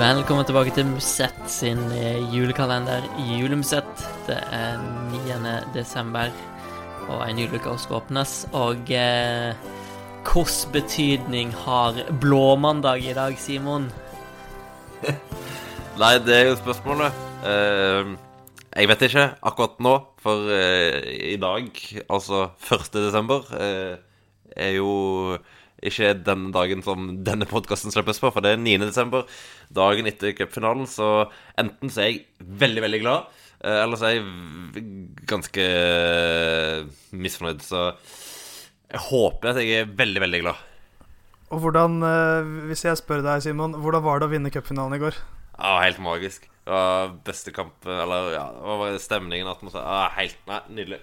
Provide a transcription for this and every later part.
Velkommen tilbake til Musett sin eh, julekalender Julemusett. Det er 9. desember, og en ny skal åpnes. Og eh, hvilken betydning har blåmandag i dag, Simon? Nei, det er jo spørsmålet. Uh, jeg vet ikke akkurat nå, for uh, i dag, altså 1. desember, uh, er jo ikke den dagen som denne podkasten slippes på, for det er 9. desember, dagen etter cupfinalen. Så enten så er jeg veldig, veldig glad, eh, eller så er jeg ganske eh, misfornøyd. Så jeg håper at jeg er veldig, veldig glad. Og hvordan, eh, hvis jeg spør deg, Simon, hvordan var det å vinne cupfinalen i går? Ja, helt magisk. Det var beste kamp Eller ja, det var stemningen, atmosfæren ja, Helt Nei, nydelig.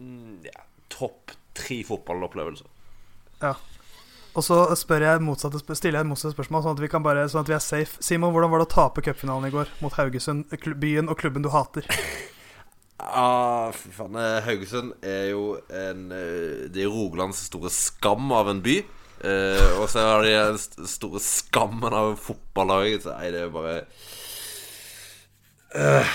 Mm, ja, Topp tre fotballopplevelser. Ja. Og så spør jeg motsatte, stiller jeg motsatt spørsmål, sånn at vi kan bare, sånn at vi er safe. Simon, hvordan var det å tape cupfinalen i går mot Haugesund, byen og klubben du hater? Ja, fy faen. eh, Haugesund er jo en eh, Det er Rogalands store skam av en by. Eh, og så har de den store skammen av fotballaget. Så nei, det er jo bare Eh,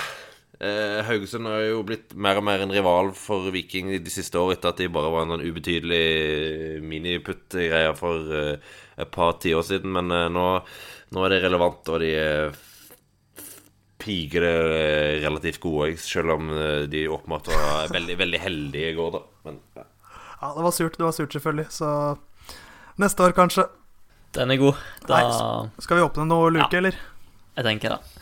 eh, Haugesund har jo blitt mer og mer en rival for Viking de siste år, etter at de bare var en sånn ubetydelig miniputt-greie for eh, et par tiår siden. Men eh, nå, nå er det relevant, og de er det eh, relativt gode, selv om eh, de åpenbart var veldig, veldig heldige i går, da. Men ja. Ja, det var surt, det var surt selvfølgelig, så neste år kanskje. Den er god. Da Nei, Skal vi åpne noe luke, Ja. eller? Jeg tenker det.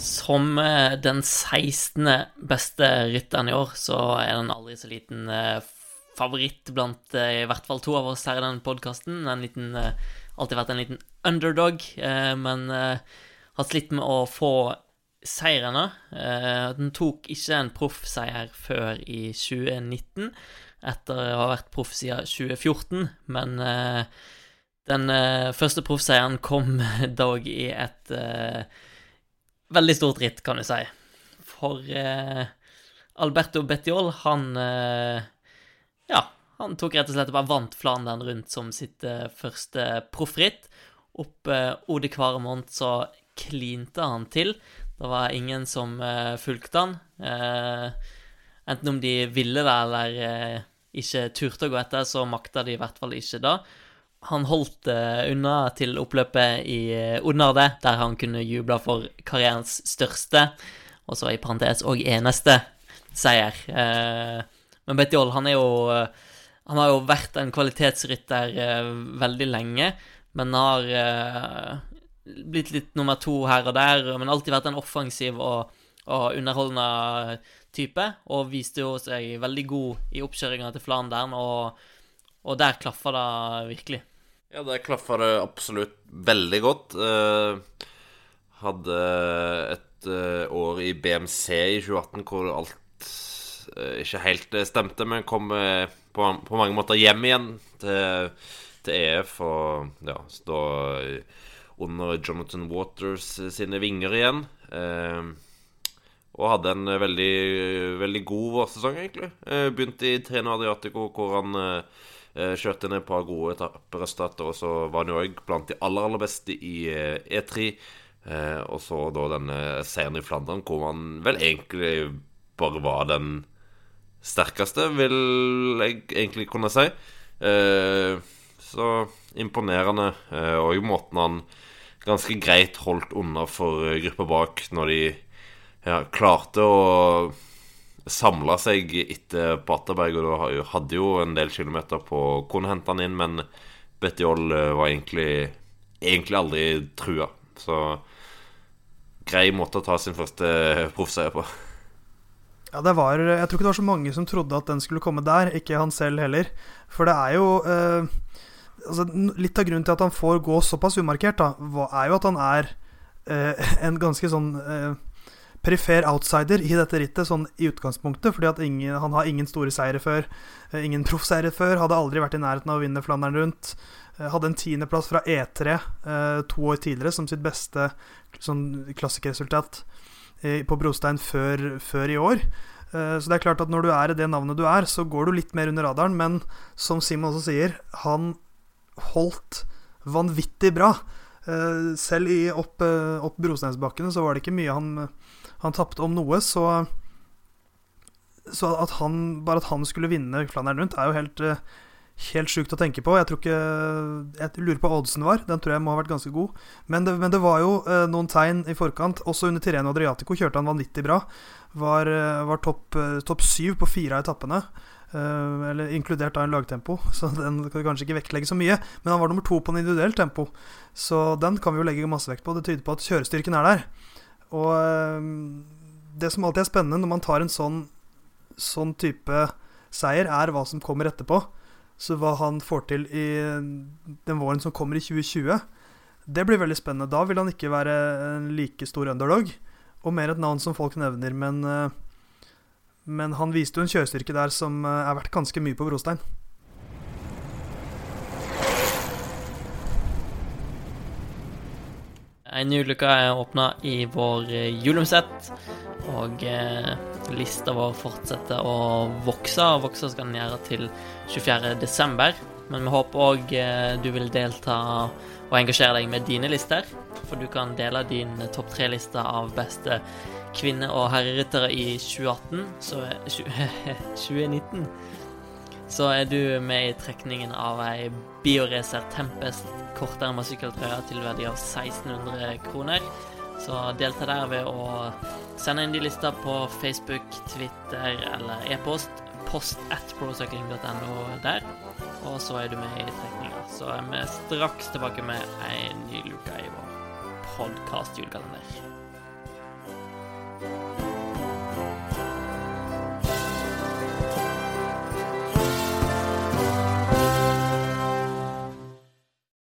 Som eh, den 16. beste rytteren i år, så er den aldri så liten eh, favoritt blant eh, i hvert fall to av oss her i den podkasten. Alltid vært en liten underdog, men har slitt med å få seirene. Den tok ikke en proffseier før i 2019, etter å ha vært proff siden 2014, men den første proffseieren kom dog i et veldig stort ritt, kan du si. For eh, Alberto Bettiol, han eh, Ja, han tok rett og slett og bare vant Flandern rundt som sitt eh, første proffritt. Opp eh, Ode Kvaremont så klinte han til. Det var ingen som eh, fulgte han. Eh, enten om de ville det eller eh, ikke turte å gå etter, så makta de i hvert fall ikke det. Han holdt eh, unna til oppløpet i eh, Odnarde, der han kunne juble for karrierens største, og så i parentes og eneste, seier. Eh, men Betjol, han er jo Han har jo vært en kvalitetsrytter veldig lenge, men har blitt litt nummer to her og der, men alltid vært en offensiv og, og underholdende type, og viste jo seg veldig god i oppkjøringa til Flandern, og, og der klaffa det virkelig. Ja, det klaffa det absolutt veldig godt. Eh, hadde et eh, år i BMC i 2018 hvor alt eh, ikke helt stemte, men kom på, på mange måter hjem igjen til, til EF og ja, stå under Jonathan Waters sine vinger igjen. Eh, og hadde en veldig, veldig god vårsesong, egentlig. Eh, begynte i Treno Adriatico, hvor han eh, kjørte inn et par gode etapperesultater, og så var han jo òg blant de aller, aller beste i eh, E3. Eh, og så da denne seieren i Flandern, hvor han vel egentlig bare var den sterkeste, vil jeg egentlig kunne si. Eh, så imponerende. Eh, og måten han ganske greit holdt unna for eh, gruppa bak når de ja, klarte å samle seg etter Paterberg, og da hadde jo en del kilometer på kunne hente han inn, men Bettiol var egentlig, egentlig aldri trua. Så grei måte å ta sin første proffseier på. Ja, det var Jeg tror ikke det var så mange som trodde at den skulle komme der, ikke han selv heller. For det er jo eh, altså, Litt av grunnen til at han får gå såpass umarkert, da, er jo at han er eh, en ganske sånn eh, perifer outsider i dette rittet, sånn i utgangspunktet. Fordi ingen, han har ingen store seire før. eh, Ingen proffseire før. Hadde aldri vært i nærheten av å vinne Flandern rundt. Eh, Hadde en tiendeplass fra E3 eh, to år tidligere som sitt beste sånn klassikerresultat på brostein før, før i år. Så det er klart at når du er i det navnet du er, så går du litt mer under radaren, men som Simon også sier, han holdt vanvittig bra. Selv i opp, opp Brosteinsbakkene så var det ikke mye han, han tapte om noe, så Så at han, bare at han skulle vinne Flandern rundt, er jo helt eh, Helt sjukt å tenke på. Jeg tror ikke Jeg lurer på hva oddsen var. Den tror jeg må ha vært ganske god. Men det, men det var jo eh, noen tegn i forkant. Også under Tireno Adriatico kjørte han vanvittig bra. Var, eh, var topp topp syv på fire av etappene. Uh, eller inkludert da en lagtempo, så den kan vi kanskje ikke vektlegge så mye. Men han var nummer to på en individuell tempo, så den kan vi jo legge masse vekt på. Det tyder på at kjørestyrken er der. Og eh, det som alltid er spennende når man tar en sånn, sånn type seier, er hva som kommer etterpå. Så hva han får til i den våren som kommer i 2020, det blir veldig spennende. Da vil han ikke være en like stor underdog, og mer et navn som folk nevner. Men, eh, men han viste jo en kjørestyrke der som eh, er verdt ganske mye på brostein. En ny uke er åpna i vår eh, og eh, lista vår fortsetter å vokse. Og vokse skal den gjøre til 24. desember. Men vi håper òg eh, du vil delta og engasjere deg med dine lister. For du kan dele din topp tre-liste av beste kvinne- og herreryttere i 2018. Så er 2019 så er du med i trekningen av ei Bioracer Tempest korterma sykkeltrøye til verdi av 1600 kroner. Så delta der ved å sende inn de lister på Facebook, Twitter eller e-post. Post at procycling.no der. Og så er du med i trekninga. Så er vi straks tilbake med ei ny luke i vår podkast-julekalender.